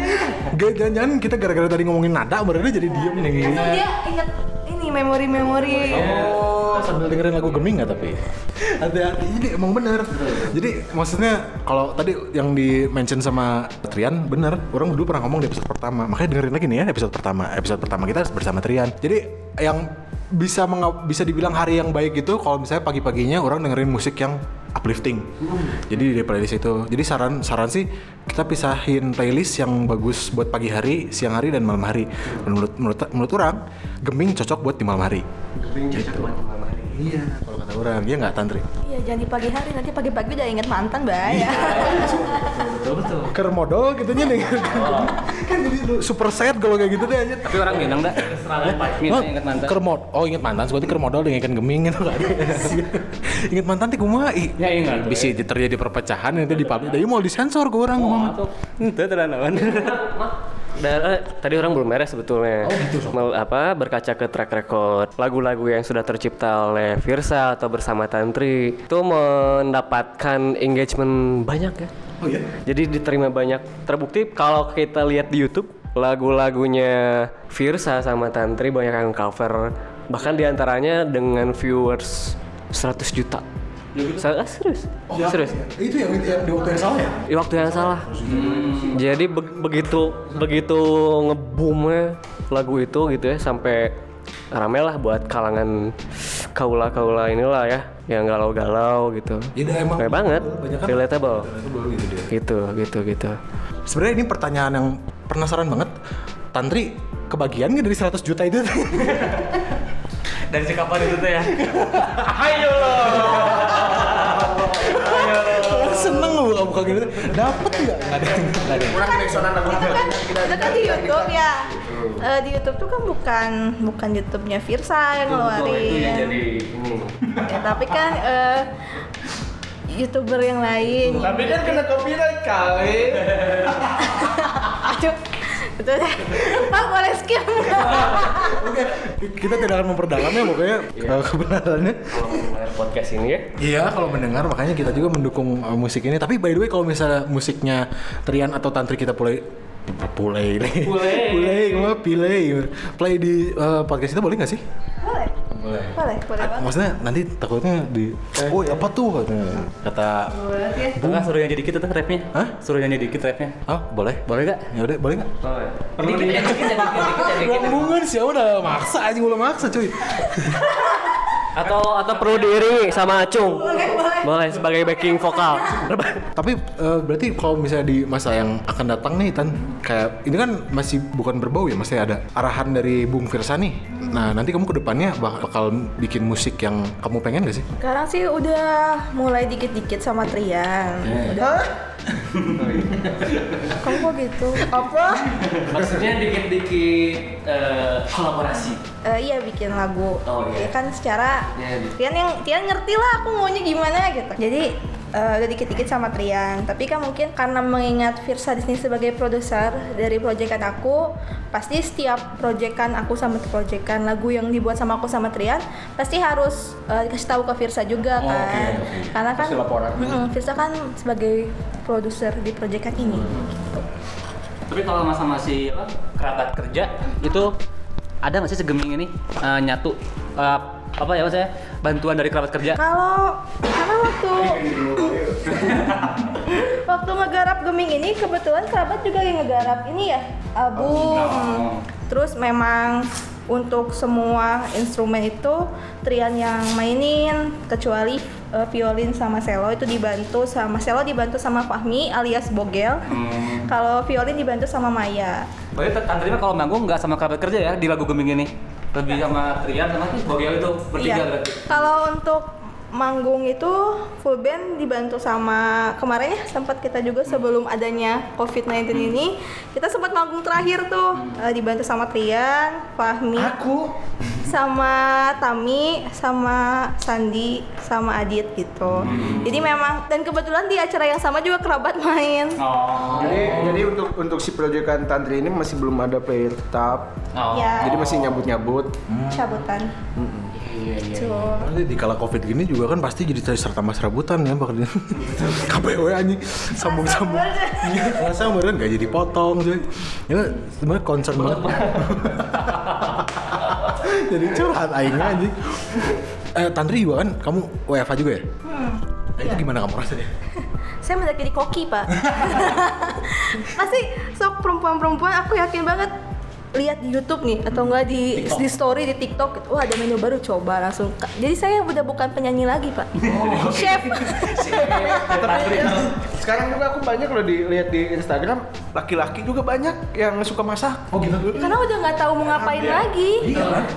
B: gak jangan-jangan kita gara-gara tadi ngomongin nada, barunya jadi diem nih.
E: Dia inget ini memori-memori.
B: Oh, sambil dengerin lagu Geming nggak tapi? Hati-hati, jadi emang bener. Jadi maksudnya kalau tadi yang di mention sama Trian bener, orang dulu pernah ngomong di episode pertama. Makanya dengerin lagi nih ya episode pertama. Episode pertama kita bersama Trian. Jadi yang bisa bisa dibilang hari yang baik gitu kalau misalnya pagi-paginya orang dengerin musik yang uplifting. Jadi di playlist itu. Jadi saran saran sih kita pisahin playlist yang bagus buat pagi hari, siang hari dan malam hari. Dan menurut menurut menurut orang geming cocok buat di malam hari. Iya, kalau kata orang, dia nggak tantri.
E: Iya, jangan di pagi hari nanti pagi-pagi udah inget mantan bahaya.
C: betul betul
B: Ker modal gitu nya nih. kan jadi lu super sad kalau kayak gitu deh aja.
F: Tapi orang minang dah. Minang ingat mantan.
B: Ker mod, oh inget mantan, seperti ker modal dengan ikan geming gitu kan. inget mantan teh kumaha?
F: Ya, ingat.
B: Bisa terjadi perpecahan nanti di publik. Jadi mau disensor ke orang kumaha.
F: Itu tenan naon.
C: Dan eh, tadi orang belum beres sebetulnya. Mel- apa berkaca ke track record lagu-lagu yang sudah tercipta oleh Virsa atau bersama Tantri itu mendapatkan engagement banyak ya.
B: Oh iya.
C: Jadi diterima banyak. Terbukti kalau kita lihat di YouTube lagu-lagunya Virsa sama Tantri banyak yang cover. Bahkan di antaranya dengan viewers 100 juta. Sa- ah, serius? serius?
B: Itu yang, di waktu yang salah ya?
C: Di waktu yang salah. Jadi be- begitu begitu ngeboomnya lagu itu gitu ya sampai rame lah buat kalangan kaula-kaula inilah ya yang galau-galau gitu.
B: Iya, emang.
C: Kayak banget,
B: Banyak kan
C: relatable.
B: gitu dia.
C: Gitu, gitu, gitu.
B: Sebenarnya ini pertanyaan yang penasaran banget. Tantri kebagian nggak dari 100 juta itu? <laughs>
C: Dan si kapan itu tuh ya? <laughs> Ayo
B: Seneng buka gitu. Dapet nggak? Nggak ada. Nggak ada.
D: Kurang koneksionan lagu
E: itu kan itu kan di YouTube ya. Eh, di YouTube tuh kan bukan bukan YouTube-nya Virsa yang ngeluarin.
C: ini.
E: Ya, tapi kan eh, youtuber yang lain.
D: Tapi kan kena copyright kali. <laughs>
E: Aduh, itu deh. Pak boleh skip?
B: Oke, kita tidak akan memperdalamnya pokoknya uh, kebenarannya.
C: Podcast ini ya,
B: Iya, kalau mendengar makanya kita juga mendukung uh, musik ini. Tapi by the way kalau misalnya musiknya Trian atau Tantri kita play play <laughs> play
C: Play.
B: play play play di uh, podcast kita boleh nggak sih?
E: Boleh. Boleh. Boleh, boleh banget.
B: Maksudnya nanti takutnya di oh apa tuh katanya. kata
E: Boleh ya.
F: Suruh nyanyi dikit tuh rapnya.
B: Hah?
F: Suruh nyanyi dikit rapnya.
B: oh boleh
F: Boleh gak?
B: ya udah boleh nggak?
C: perlu di
B: Rambungan sih udah maksa aja udah maksa cuy. <laughs>
C: atau atau perlu diiringi sama Acung. Boleh sebagai backing vokal.
B: Tapi eh, berarti kalau misalnya di masa yang akan datang nih Tan kayak ini kan masih bukan berbau ya masih ada arahan dari Bung Firsa nih. Nah nanti kamu ke depannya bak- bakal bikin musik yang kamu pengen gak sih?
E: Sekarang sih udah mulai dikit-dikit sama Trian. Udah. Kamu kok gitu? Apa?
C: Maksudnya dikit-dikit eh, kolaborasi.
E: Eh, iya bikin lagu.
C: Oh, iya.
E: Ya kan secara
C: Iya, iya.
E: Trian yang Trian ngerti lah aku maunya gimana gitu. Jadi eh, udah dikit-dikit sama Trian. Tapi kan mungkin karena mengingat Virsa di sini sebagai produser dari proyekan aku, pasti setiap proyekan aku sama proyekan lagu yang dibuat sama aku sama Trian pasti harus eh, dikasih tahu ke Virsa juga
B: Oh,
E: kan.
B: oke, oke.
E: Karena kan. Mm-mm, Virsa kan sebagai produser di proyekan ini. Gitu.
F: Tapi kalau masa masih apa, kerabat kerja itu ada nggak sih segeming ini eh, nyatu eh, apa ya maksudnya bantuan dari kerabat kerja?
E: Kalau karena waktu waktu ngegarap geming ini kebetulan kerabat juga yang ngegarap ini ya album. Hmm. Terus memang untuk semua instrumen itu Trian yang mainin kecuali eh, violin sama cello itu dibantu sama cello dibantu sama Fahmi alias Bogel. Kalau violin dibantu sama Maya.
F: Berarti Tantri mah kalau manggung nggak sama kerabat kerja ya di lagu geming ini? Lebih sama Trian sama tuh Bogel itu bertiga
E: Iya.
F: berarti.
E: Kalau untuk manggung itu full band dibantu sama kemarin ya sempat kita juga sebelum adanya COVID-19 ini kita sempat manggung terakhir tuh. Eh, dibantu sama Trian, Fahmi,
B: Aku
E: sama Tami, sama Sandi, sama Adit gitu. Jadi memang dan kebetulan di acara yang sama juga kerabat main.
F: Oh.
D: Jadi jadi untuk untuk si proyekan Tantri ini masih belum ada player tetap.
F: Oh.
E: Ya,
D: Jadi masih nyabut-nyabut.
E: cabutan.
F: Iya iya.
E: Gitu.
B: nanti di kala covid gini juga kan pasti jadi serta mas rebutan ya bakal <laughs> KPW anjing sambung-sambung Iya, sama beneran gak jadi potong cuy ya sebenarnya concern banget <laughs> jadi curhat aingnya anjing eh Tantri juga kan kamu WFH juga ya? Nah, itu gimana kamu rasanya? <laughs>
E: Saya mendadak jadi koki, Pak. <laughs> Pasti sok perempuan-perempuan aku yakin banget lihat di YouTube nih atau enggak di di story di TikTok gitu, wah ada menu baru coba langsung. Jadi saya udah bukan penyanyi lagi pak. Chef. <laughs>
D: Tapi sekarang juga aku banyak loh dilihat di Instagram. Laki-laki juga banyak yang suka masak. Oh gitu?
E: Karena udah nggak tahu mau ngapain lagi.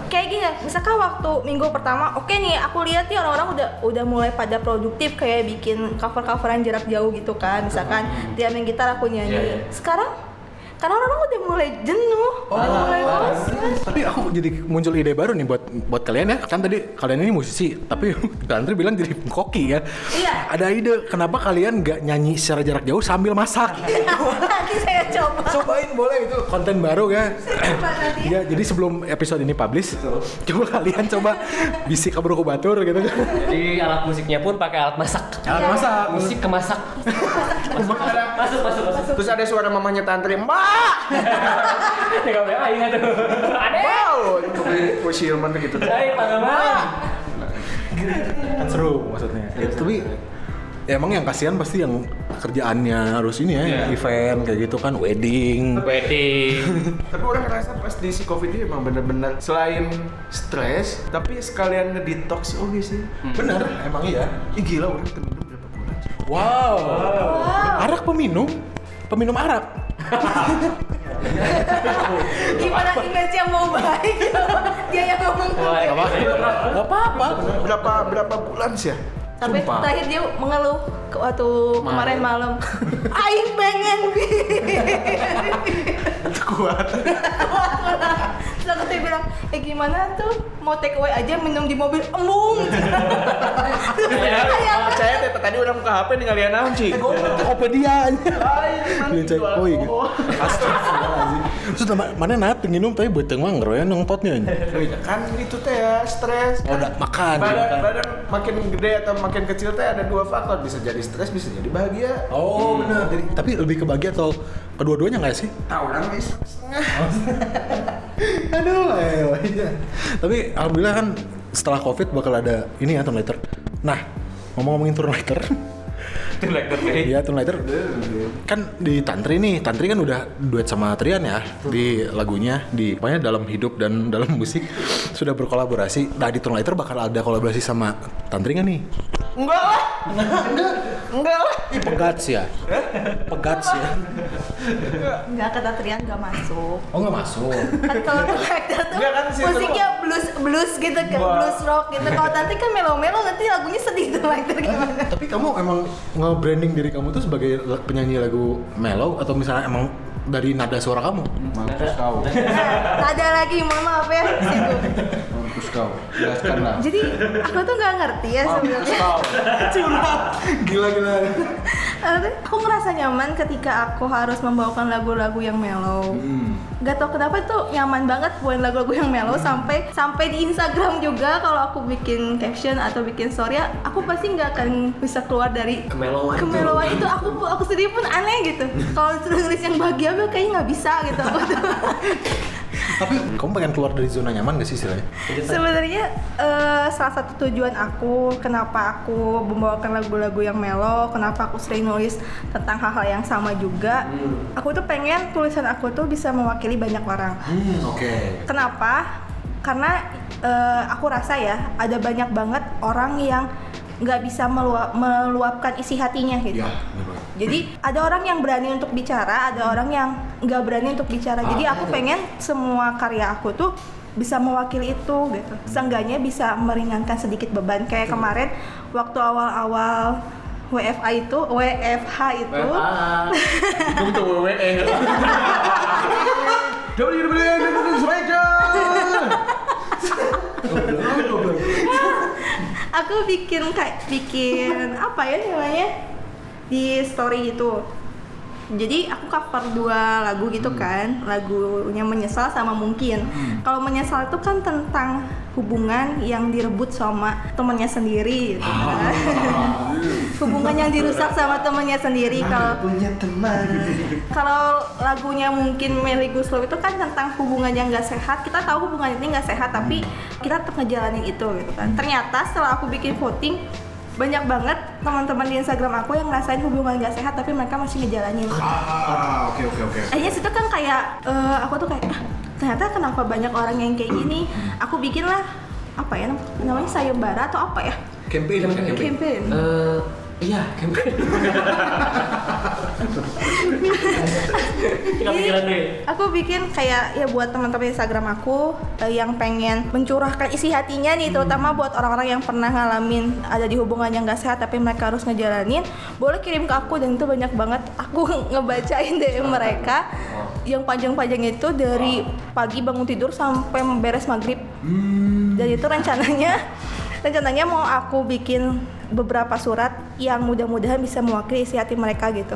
E: Kayak gini misalkan waktu minggu pertama oke nih aku lihat nih orang-orang udah udah mulai pada produktif kayak bikin cover coveran jarak jauh gitu kan. Misalkan dia main gitar aku nyanyi. Sekarang karena orang udah mulai jenuh udah mulai bosan
B: Tapi aku jadi muncul ide baru nih buat buat kalian ya. Kan tadi kalian ini musisi, tapi <laughs> Andri bilang jadi koki ya.
E: Iya.
B: Ada ide kenapa kalian nggak nyanyi secara jarak jauh sambil masak? <laughs>
E: nanti saya coba
B: Cobain boleh itu konten baru ya.
E: coba nanti
B: Ya, jadi sebelum episode ini publish, coba kalian coba bisik kabur batur gitu kan.
C: Jadi alat musiknya pun pakai alat masak.
B: Alat masak.
C: Musik kemasak. masuk, masuk, masuk, masuk.
D: terus ada suara mamanya tantri mbak
C: Tinggal WA aing. Adek.
D: wow itu Silman gitu.
B: Kan seru maksudnya. Tapi ya emang yang kasihan pasti yang kerjaannya harus ini ya, event kayak gitu kan, wedding.
C: Wedding. <laughs>
D: tapi orang ngerasa pas di si covid ini emang bener-bener selain stres tapi sekalian ngedetox oke sih
B: Bener, emang iya.
D: Ih gila orang terminum berapa bulan
B: Wow. Arak peminum, peminum arak.
E: gimana image yang mau baik <laughs> dia yang ngomong
B: Gak apa-apa.
D: berapa berapa bulan sih ya
E: tapi
B: Sumpah.
E: terakhir dia mengeluh ke waktu kemarin malam. <laughs> Aing pengen. <laughs>
D: Kuat. <laughs>
E: Terus aku tuh bilang eh gimana tuh? Mau take away aja minum di mobil. Embung. Kayak-
D: teh tadi udah buka HP nih kalian naon sih
B: Tokopedia Beli cek. koi gitu. Terus nama- mana nanti nginum tapi beteng mah ngeroyan nongtotnya.
D: kan itu teh ya stres
B: Oh, udah makan.
D: badan,
B: makan.
D: badan makin gede atau makin kecil teh ada dua faktor bisa jadi stres bisa jadi bahagia
B: Oh benar. Jadi tapi lebih ke bahagia atau kedua-duanya nggak sih?
D: tahu orang bisa setengah
B: Aduh, ayo, aja. Tapi alhamdulillah kan setelah covid bakal ada ini ya turn later. Nah, ngomong-ngomongin turn later. Iya turn later. Kan di Tantri nih, Tantri kan udah duet sama Trian ya di lagunya, di pokoknya dalam hidup dan dalam musik sudah berkolaborasi. Nah di turn later bakal ada kolaborasi sama Tantri nggak nih?
D: enggak lah enggak enggak lah
B: Ih, pegats ya. Pegats ya.
E: nggak kata Trian nggak masuk
B: Oh nggak masuk.
E: kan kalau collector tuh
D: Nggak kan sih,
E: musiknya blues blues gitu kan blues rock gitu kalau nanti kan melo melo nanti lagunya sedih tuh like gimana
B: Tapi kamu emang nge-branding diri kamu tuh sebagai penyanyi lagu mellow atau misalnya emang dari nada suara kamu?
D: mampus kau <laughs>
E: ada lagi mohon maaf ya. <laughs>
D: mampus kau jelaskan lah
E: jadi aku tuh nggak ngerti ya sebenarnya
B: Curhat. Gila gila.
E: Aku ngerasa nyaman ketika aku harus membawakan lagu-lagu yang mellow. Gak tau kenapa tuh nyaman banget buat lagu-lagu yang mellow sampai sampai di Instagram juga kalau aku bikin caption atau bikin story ya, aku pasti nggak akan bisa keluar dari
C: Kemelowan itu.
E: kemelowan itu. Aku aku sendiri pun aneh gitu. Kalau nulis yang bahagia, kayaknya nggak bisa gitu. <laughs>
B: Tapi kamu pengen keluar dari zona nyaman gak sih istilahnya?
E: Sebenarnya eh, salah satu tujuan aku kenapa aku membawakan lagu-lagu yang mellow, kenapa aku sering nulis tentang hal-hal yang sama juga. Aku tuh pengen tulisan aku tuh bisa mewakili banyak orang.
B: Hmm, oke.
E: Kenapa? Karena eh, aku rasa ya ada banyak banget orang yang nggak bisa melua- meluapkan isi hatinya gitu.
B: Ya, bener.
E: Jadi ada orang yang berani untuk bicara, ada orang yang nggak berani untuk bicara. Jadi aku pengen semua karya aku tuh bisa mewakili itu gitu. Seenggaknya bisa meringankan sedikit beban. Kayak kemarin waktu awal-awal WFA itu, WFH itu,
D: itu untuk WWE <laughs>
E: aku bikin kayak bikin apa ya namanya di story itu. Jadi aku cover dua lagu gitu kan, lagunya menyesal sama mungkin. Kalau menyesal itu kan tentang hubungan yang direbut sama temennya sendiri, gitu kan. <laughs> hubungan yang dirusak sama temennya sendiri. Kalau
D: punya teman. <laughs>
E: kalau lagunya mungkin Melly Guslow itu kan tentang hubungan yang gak sehat. Kita tahu hubungan ini gak sehat tapi kita tetap ngejalanin itu gitu kan. Ternyata setelah aku bikin voting banyak banget teman-teman di Instagram aku yang ngerasain hubungan gak sehat tapi mereka masih ngejalanin.
D: Ah, oke oke oke.
E: Akhirnya situ kan kayak eh, aku tuh kayak ah, ternyata kenapa banyak orang yang kayak gini. Aku bikin lah apa ya nam- namanya sayembara atau apa ya?
B: Campaign, campaign.
E: Campaign.
C: Eh, iya, campaign. Deh.
E: Aku bikin kayak ya buat teman-teman Instagram aku eh, yang pengen mencurahkan isi hatinya nih, terutama buat orang-orang yang pernah ngalamin ada di hubungan yang gak sehat tapi mereka harus ngejalanin, boleh kirim ke aku dan itu banyak banget. Aku <laughs> ngebacain DM mereka. Yang panjang-panjang itu dari pagi bangun tidur sampai beres maghrib. Dan itu rencananya rencananya mau aku bikin beberapa surat yang mudah-mudahan bisa mewakili isi hati mereka gitu.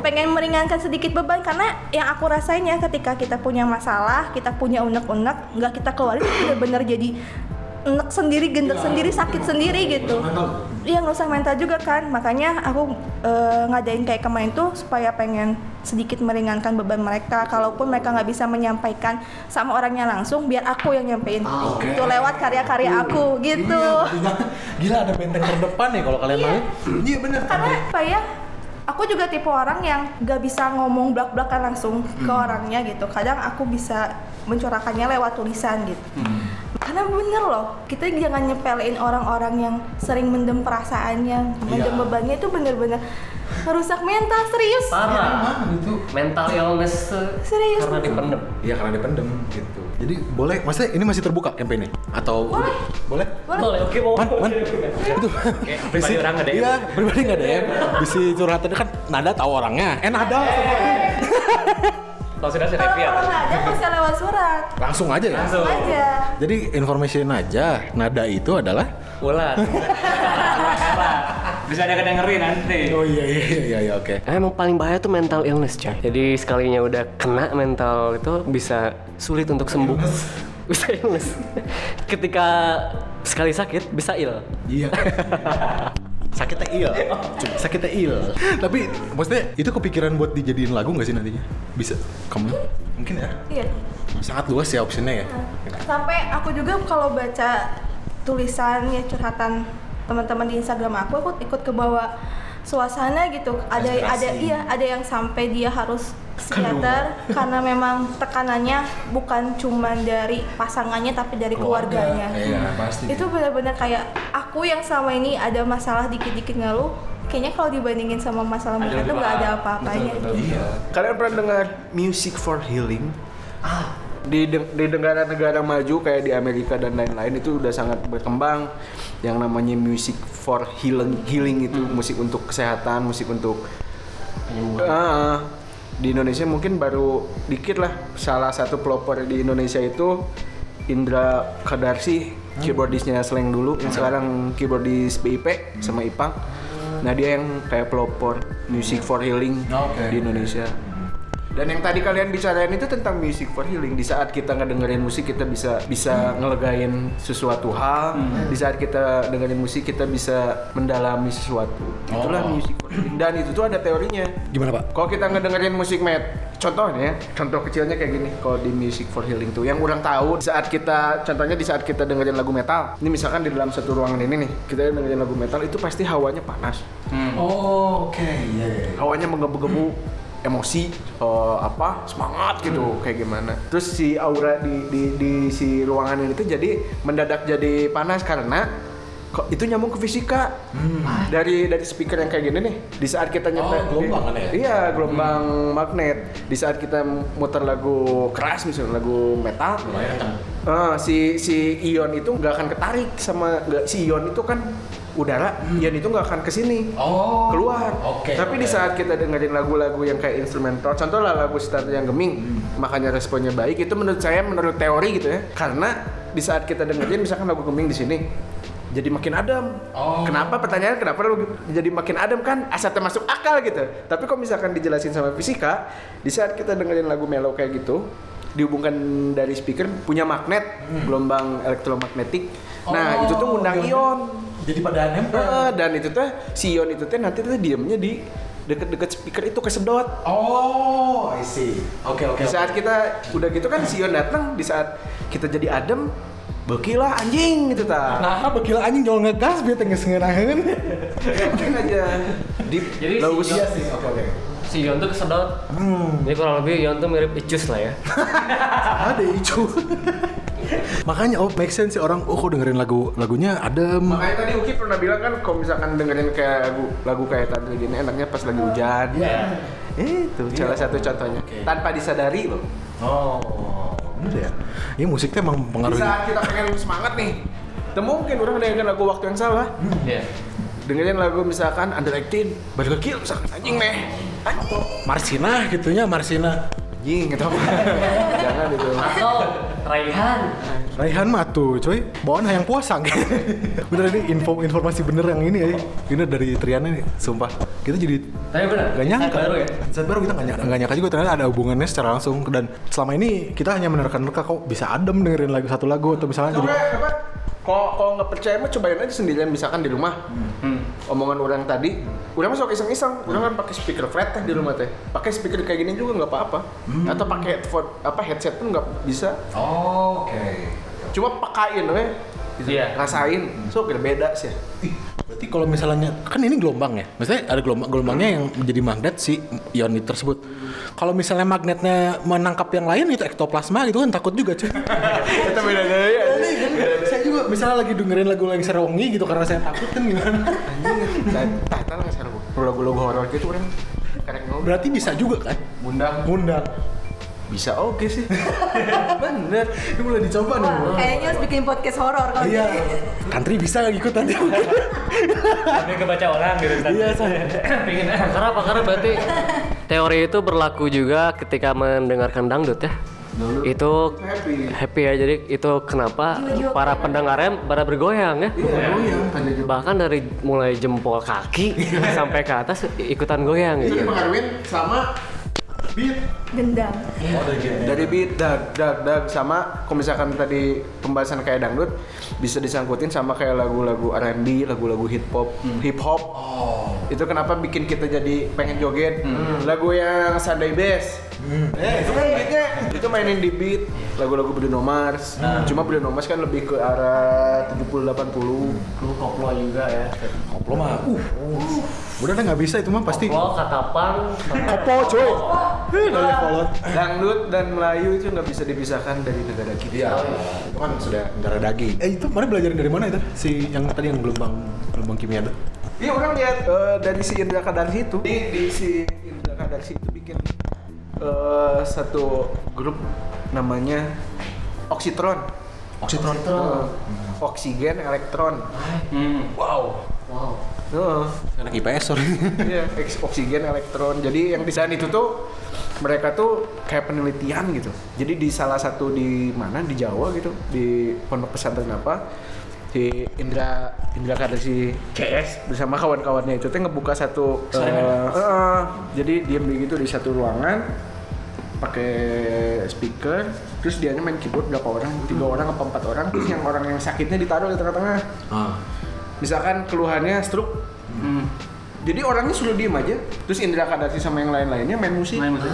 E: Pengen meringankan sedikit beban karena yang aku rasain ya ketika kita punya masalah, kita punya unek-unek, nggak kita keluarin itu benar-benar jadi enek sendiri, gendek sendiri, sakit sendiri gitu. Iya ngerusak mental juga kan, makanya aku eh, ngadain kayak kemarin tuh supaya pengen sedikit meringankan beban mereka. Kalaupun mereka nggak bisa menyampaikan sama orangnya langsung, biar aku yang nyampein. Itu lewat karya-karya aku gitu.
B: Gila, gila ada benteng terdepan nih kalau kalian mau. Iya bener.
E: karena apa ya aku juga tipe orang yang gak bisa ngomong belak-belakan langsung ke orangnya gitu kadang aku bisa mencurahkannya lewat tulisan gitu karena bener loh kita jangan nyepelein orang-orang yang sering mendem perasaannya mendem bebannya itu bener-bener merusak mental serius
C: Parah. Mental illness
E: Serius.
C: karena dipendem.
B: Iya karena dipendem gitu. Jadi boleh, maksudnya ini masih terbuka campaignnya? Atau
E: Boleh.
B: Boleh?
C: Boleh, oke mau.
B: Man, man. itu
C: pribadi orang nggak DM.
B: Iya, pribadi nggak DM. Bisa curhatan kan nada tahu orangnya. Eh nada
C: Sih
E: kalau
C: review.
E: kalau nggak ada bisa lewat surat
B: langsung aja ya.
C: Langsung.
E: aja
B: Jadi information aja, nada itu adalah
C: Ular. <laughs>
F: Bisa ada dengerin nanti.
B: Oh iya iya iya iya oke.
C: Emang paling bahaya tuh mental illness, coy. Jadi sekalinya udah kena mental itu bisa sulit untuk sembuh. <laughs> Bisa illness. Ketika sekali sakit bisa ill.
B: Iya. <laughs> Sakitnya il, Cuma sakitnya il. Tapi maksudnya itu kepikiran buat dijadiin lagu nggak sih nantinya? Bisa, kamu mungkin ya.
E: iya
B: Sangat luas ya opsinya ya.
E: sampai aku juga kalau baca tulisan ya curhatan teman-teman di Instagram aku aku ikut ke bawah suasana gitu. Ada ada iya ada yang sampai dia harus psikiater <laughs> karena memang tekanannya bukan cuman dari pasangannya tapi dari keluarganya.
B: Iya, pasti.
E: itu benar-benar kayak aku yang selama ini ada masalah dikit-dikit ngeluh kayaknya kalau dibandingin sama masalah mereka tuh nggak ada apa-apanya
B: Iya.
D: Kalian pernah dengar music for healing? Ah, di di negara-negara maju kayak di Amerika dan lain-lain itu udah sangat berkembang. Yang namanya music for healing healing itu musik untuk kesehatan, musik untuk Ah, di Indonesia mungkin baru dikit lah. Salah satu pelopor di Indonesia itu Indra Kadarsi keyboardisnya Slang dulu. Yang sekarang keyboardis BIP sama Ipang nah dia yang kayak pelopor music for healing
B: Oke.
D: di Indonesia dan yang tadi kalian bicarain itu tentang music for healing di saat kita ngedengerin musik kita bisa bisa ngelegain sesuatu hal di saat kita dengerin musik kita bisa mendalami sesuatu itulah music for healing dan itu tuh ada teorinya
B: Gimana pak?
D: kalau kita ngedengerin musik met, contohnya, contoh kecilnya kayak gini. Kalau di music for healing tuh, yang orang tahu di saat kita, contohnya di saat kita dengerin lagu metal. Ini misalkan di dalam satu ruangan ini nih, kita dengerin lagu metal itu pasti hawanya panas,
B: Oh oke iya. iya.
D: hawanya menggebu-gebu emosi eh, apa semangat gitu kayak gimana. Terus si aura di, di di si ruangan ini tuh jadi mendadak jadi panas karena kok itu nyambung ke fisika. Dari dari speaker yang kayak gini nih di saat kita nyetel
B: Oh, gelombang kan ya?
D: iya gelombang magnet. Di saat kita muter lagu keras misalnya lagu metal eh, si si ion itu nggak akan ketarik sama nggak si ion itu kan udara ion itu nggak akan ke sini
B: Oh.
D: keluar
B: Oke,
D: tapi di
B: oke.
D: saat kita dengerin lagu-lagu yang kayak instrumental contoh lah lagu Start yang Geming makanya responnya baik itu menurut saya menurut teori gitu ya karena di saat kita dengerin misalkan lagu Geming di sini jadi makin adem.
B: Oh.
D: Kenapa pertanyaan kenapa lagu jadi makin adem kan asal termasuk akal gitu. Tapi kok misalkan dijelasin sama fisika, di saat kita dengerin lagu mellow kayak gitu, dihubungkan dari speaker punya magnet gelombang elektromagnetik. Nah,
B: Oh,
D: itu tuh ngundang
B: oke.
D: ion.
B: Jadi pada nempel.
D: Eh, dan itu tuh si ion itu tuh nanti tuh diemnya di deket-deket speaker itu kesedot.
B: Oh, I see. Oke oke.
D: Di saat kita udah gitu kan si ion datang, di saat kita jadi adem, Beki lah anjing gitu ta.
B: Nah, bekil anjing jual ngegas biar tengah sengenaheun.
D: Mungkin aja di
C: Jadi
D: lagu
C: si-
B: Iya sih, oke oke.
C: Si Yon tuh kesedot. Jadi kurang lebih Yon tuh mirip Icus lah ya. <laughs>
B: Ada icu. Makanya oh make sense sih orang oh kok dengerin lagu lagunya adem.
D: Makanya tadi Uki pernah bilang kan kalau misalkan dengerin kayak lagu lagu kayak tadi gini enaknya pas lagi hujan.
C: Iya.
D: Itu salah satu contohnya. Tanpa disadari loh.
B: Oh, bener ya. Ini musik tuh emang pengaruh.
D: saat kita pengen semangat nih, itu mungkin orang dengerin lagu waktu yang salah.
C: Iya.
D: Dengerin lagu misalkan Underacted, balik ke kill misalkan anjing meh. Anjing.
B: Marsina gitunya Marsina.
D: Anjing gitu. <laughs> Jangan itu.
C: Atau Raihan.
B: Raihan mah tuh, coy. Bawaan hayang puasa Bener ini info informasi bener yang ini ya. Ini dari Triana nih, sumpah. Kita jadi
C: Tapi benar.
B: Gak nyangka
C: baru ya.
B: Saat baru kita gak nyangka, gak nyangka juga ternyata ada hubungannya secara langsung Dan selama ini kita hanya menerka-nerka kok bisa adem dengerin lagu satu lagu Atau misalnya
D: Coba
B: jadi
D: apa? Kalau kalau nggak percaya mah cobain aja sendirian misalkan di rumah. Omongan orang tadi, udah masuk iseng-iseng, udah kan pakai speaker flat teh di rumah teh. Pakai speaker kayak gini juga nggak apa-apa. Atau pakai headphone apa headset pun nggak bisa.
B: Oh, Oke
D: Cuma pakain we.
C: Iya.
D: Rasain. So kira beda sih.
B: Ih, Berarti kalau misalnya kan ini gelombang ya, maksudnya ada gelombang gelombangnya yang menjadi magnet si ion itu tersebut. Kalau misalnya magnetnya menangkap yang lain itu ektoplasma gitu kan takut juga cuy. <laughs>
D: Kita beda daya.
B: Misalnya lagi dengerin lagu yang serongi gitu karena saya takut kan gimana?
D: Tah, tah lah sekarang. Lagu-lagu horor gitu orang. Karek ngobrol.
B: Berarti bisa juga kan?
D: Bundang.
B: Ngundang.
D: Bisa oke sih. <laughs> Bener.
B: Ini mulai dicoba nih.
E: Wah, kayaknya harus bikin podcast horor kalau
B: Iya.
E: gini.
B: Country bisa gak ikut nanti?
C: Tapi kebaca orang gitu.
B: Iya, saya. <laughs>
C: Pingin. Karena apa? Karena berarti teori itu berlaku juga ketika mendengarkan dangdut ya. Itu
D: Happy.
C: happy ya. Jadi itu kenapa para pendengarnya pada bergoyang ya.
D: Tanda juga.
C: Bahkan dari mulai jempol kaki sampai ke atas ikutan goyang
D: Itu
C: gitu.
D: dipengaruhin sama beat
E: Gendang.
D: dari beat dag dag dag sama kalau misalkan tadi pembahasan kayak dangdut bisa disangkutin sama kayak lagu-lagu R&B lagu-lagu hip hop hip hop itu kenapa bikin kita jadi pengen joget lagu yang Sunday Best eh itu kan beatnya itu mainin di beat lagu-lagu Bruno Mars cuma Bruno Mars kan lebih ke arah 70 80
C: Lu koplo juga ya.
B: Koplo mah, uh, udah dah nggak bisa itu mah pasti.
C: Koplo, katapan,
B: Kopo coy. Dari kolot.
D: dangdut dan Melayu itu nggak bisa dipisahkan dari negara kita
B: Iya, itu kan sudah darah daging. Eh itu kemarin belajarin dari mana itu? Si yang tadi yang gelombang gelombang kimia itu.
D: Iya orang lihat eh, dari si Indra Kadarsi itu di, di si Indra Kadarsi itu bikin eh, satu grup namanya Oxytron.
B: Oksitron.
D: Eh, oksigen elektron.
B: Wow.
C: Wow.
D: Heeh.
B: Anak IPS sorry.
D: Iya, oksigen elektron. Jadi yang desain itu tuh mereka tuh kayak penelitian gitu. Jadi di salah satu di mana di Jawa gitu, di pondok pesantren apa si Indra Indra Kadarsi CS bersama kawan-kawannya itu tuh ngebuka satu eh, eh, jadi diam di gitu di satu ruangan pakai speaker terus dia main keyboard berapa orang? Tiga orang apa empat orang? Terus yang orang yang sakitnya ditaruh di tengah-tengah.
B: Ah.
D: misalkan keluhannya stroke. Jadi orangnya suruh diem aja. Terus Indra Kadarsi sama yang lain-lainnya main musik.
F: Main musik.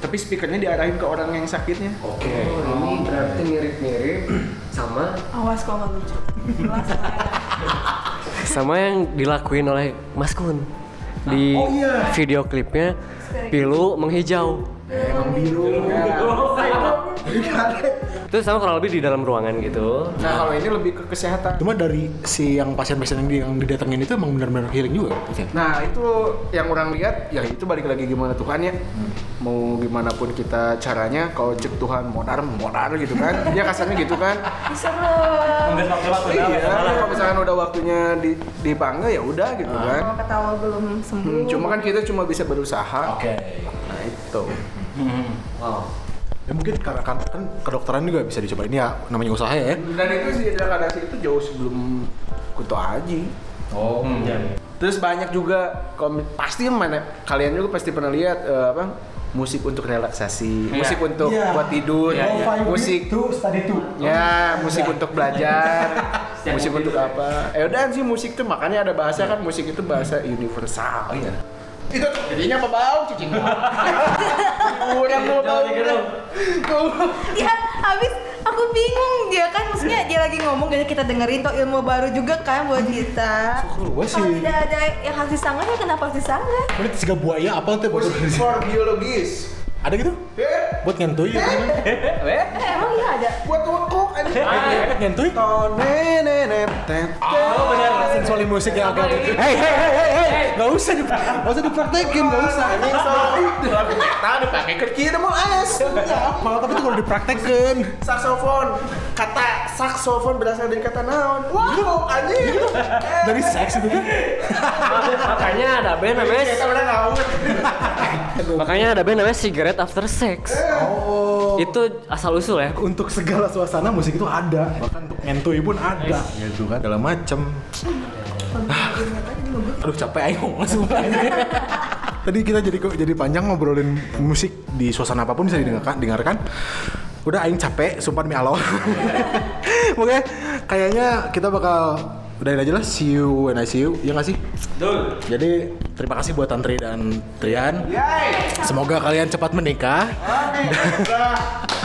D: tapi speakernya diarahin ke orang yang sakitnya.
B: Oke.
C: Oh, ini berarti mirip-mirip <clears throat> sama?
E: Awas kalau nggak lucu. <laughs>
C: Sama yang dilakuin oleh Mas Kun. Di
B: Oh, iya.
C: video klipnya pilu menghijau
B: Emang biru.
C: itu sama kurang lebih di dalam ruangan gitu.
D: Nah kalau ini lebih ke kesehatan.
B: Cuma dari si yang pasien-pasien yang, di, yang didatengin itu emang benar-benar healing juga.
D: Nah itu yang orang lihat ya itu balik lagi gimana Tuhan ya. Mau gimana pun kita caranya kalau cek Tuhan modar modar gitu kan. <laughs> Ya kasarnya gitu kan.
F: Waktu-waktu.
D: iya kalau misalkan udah waktunya di dipanggil ya udah gitu kan.
E: Kalau ketawa belum sembuh.
D: Hmm, cuma kan kita cuma bisa berusaha.
B: Oke.
D: nah itu
C: wow
B: Ya mungkin karena kan, kan kedokteran juga bisa dicoba ini ya namanya usaha ya.
D: dan itu sih Indra itu jauh sebelum Kuto Aji
B: Oh.
D: Terus banyak juga pasti mana kalian juga pasti pernah lihat eh, apa musik untuk relaksasi,
F: Iya.
D: musik untuk
B: Iya.
D: buat tidur, musik
B: tuh study tuh.
D: ya musik untuk belajar, <laughs> musik untuk apa? Eh udah sih musik tuh makanya ada bahasa kan musik itu bahasa universal.
B: Oh iya.
D: Itu jadinya apa bau cicing? Kurang tuh bau. Tuh.
E: Ya, habis aku bingung dia kan maksudnya dia lagi ngomong jadi kita dengerin tuh ilmu baru juga kan buat kita
B: Kalau
E: tidak ada yang harus disanggah ya kenapa harus disanggah
B: Ini tiga buaya apa tuh buat
D: For biologis.
B: Ada gitu?
D: Eh,
B: Buat ngentuy gitu kan?
E: eh emang iya ada
D: buat wakok tet.
B: Oh benar, sensuali musik yang agak. Hei, hei, hei, hei, hei, nggak usah, di, nggak usah dipraktekin, nggak usah.
D: Soalnya lagu kita dipakai kerja ada mau es.
B: Malah tapi itu kalau dipraktekin.
D: Saksofon. Kata saksofon berasal dari kata naon. Wow, anjing.
B: Dari seks itu kan?
C: Makanya ada band namanya
D: Kita udah naon.
C: makanya ada band namanya Cigarette After Sex.
B: Oh.
C: Itu asal usul ya.
B: Untuk segala suasana musik itu ada, bahkan untuk ngentuy pun ada, gitu kan? Segala macem. Ah. Aduh capek ayo semua Tadi kita jadi jadi panjang ngobrolin musik di suasana apa pun bisa didengarkan, dengarkan. Udah aing capek, sumpah demi Allah. <laughs> Oke, kayaknya kita bakal udahin aja lah. See you when I see you. Ya nggak sih? Jadi terima kasih buat Tantri dan Trian.
D: Yay.
B: Semoga kalian cepat menikah. <laughs>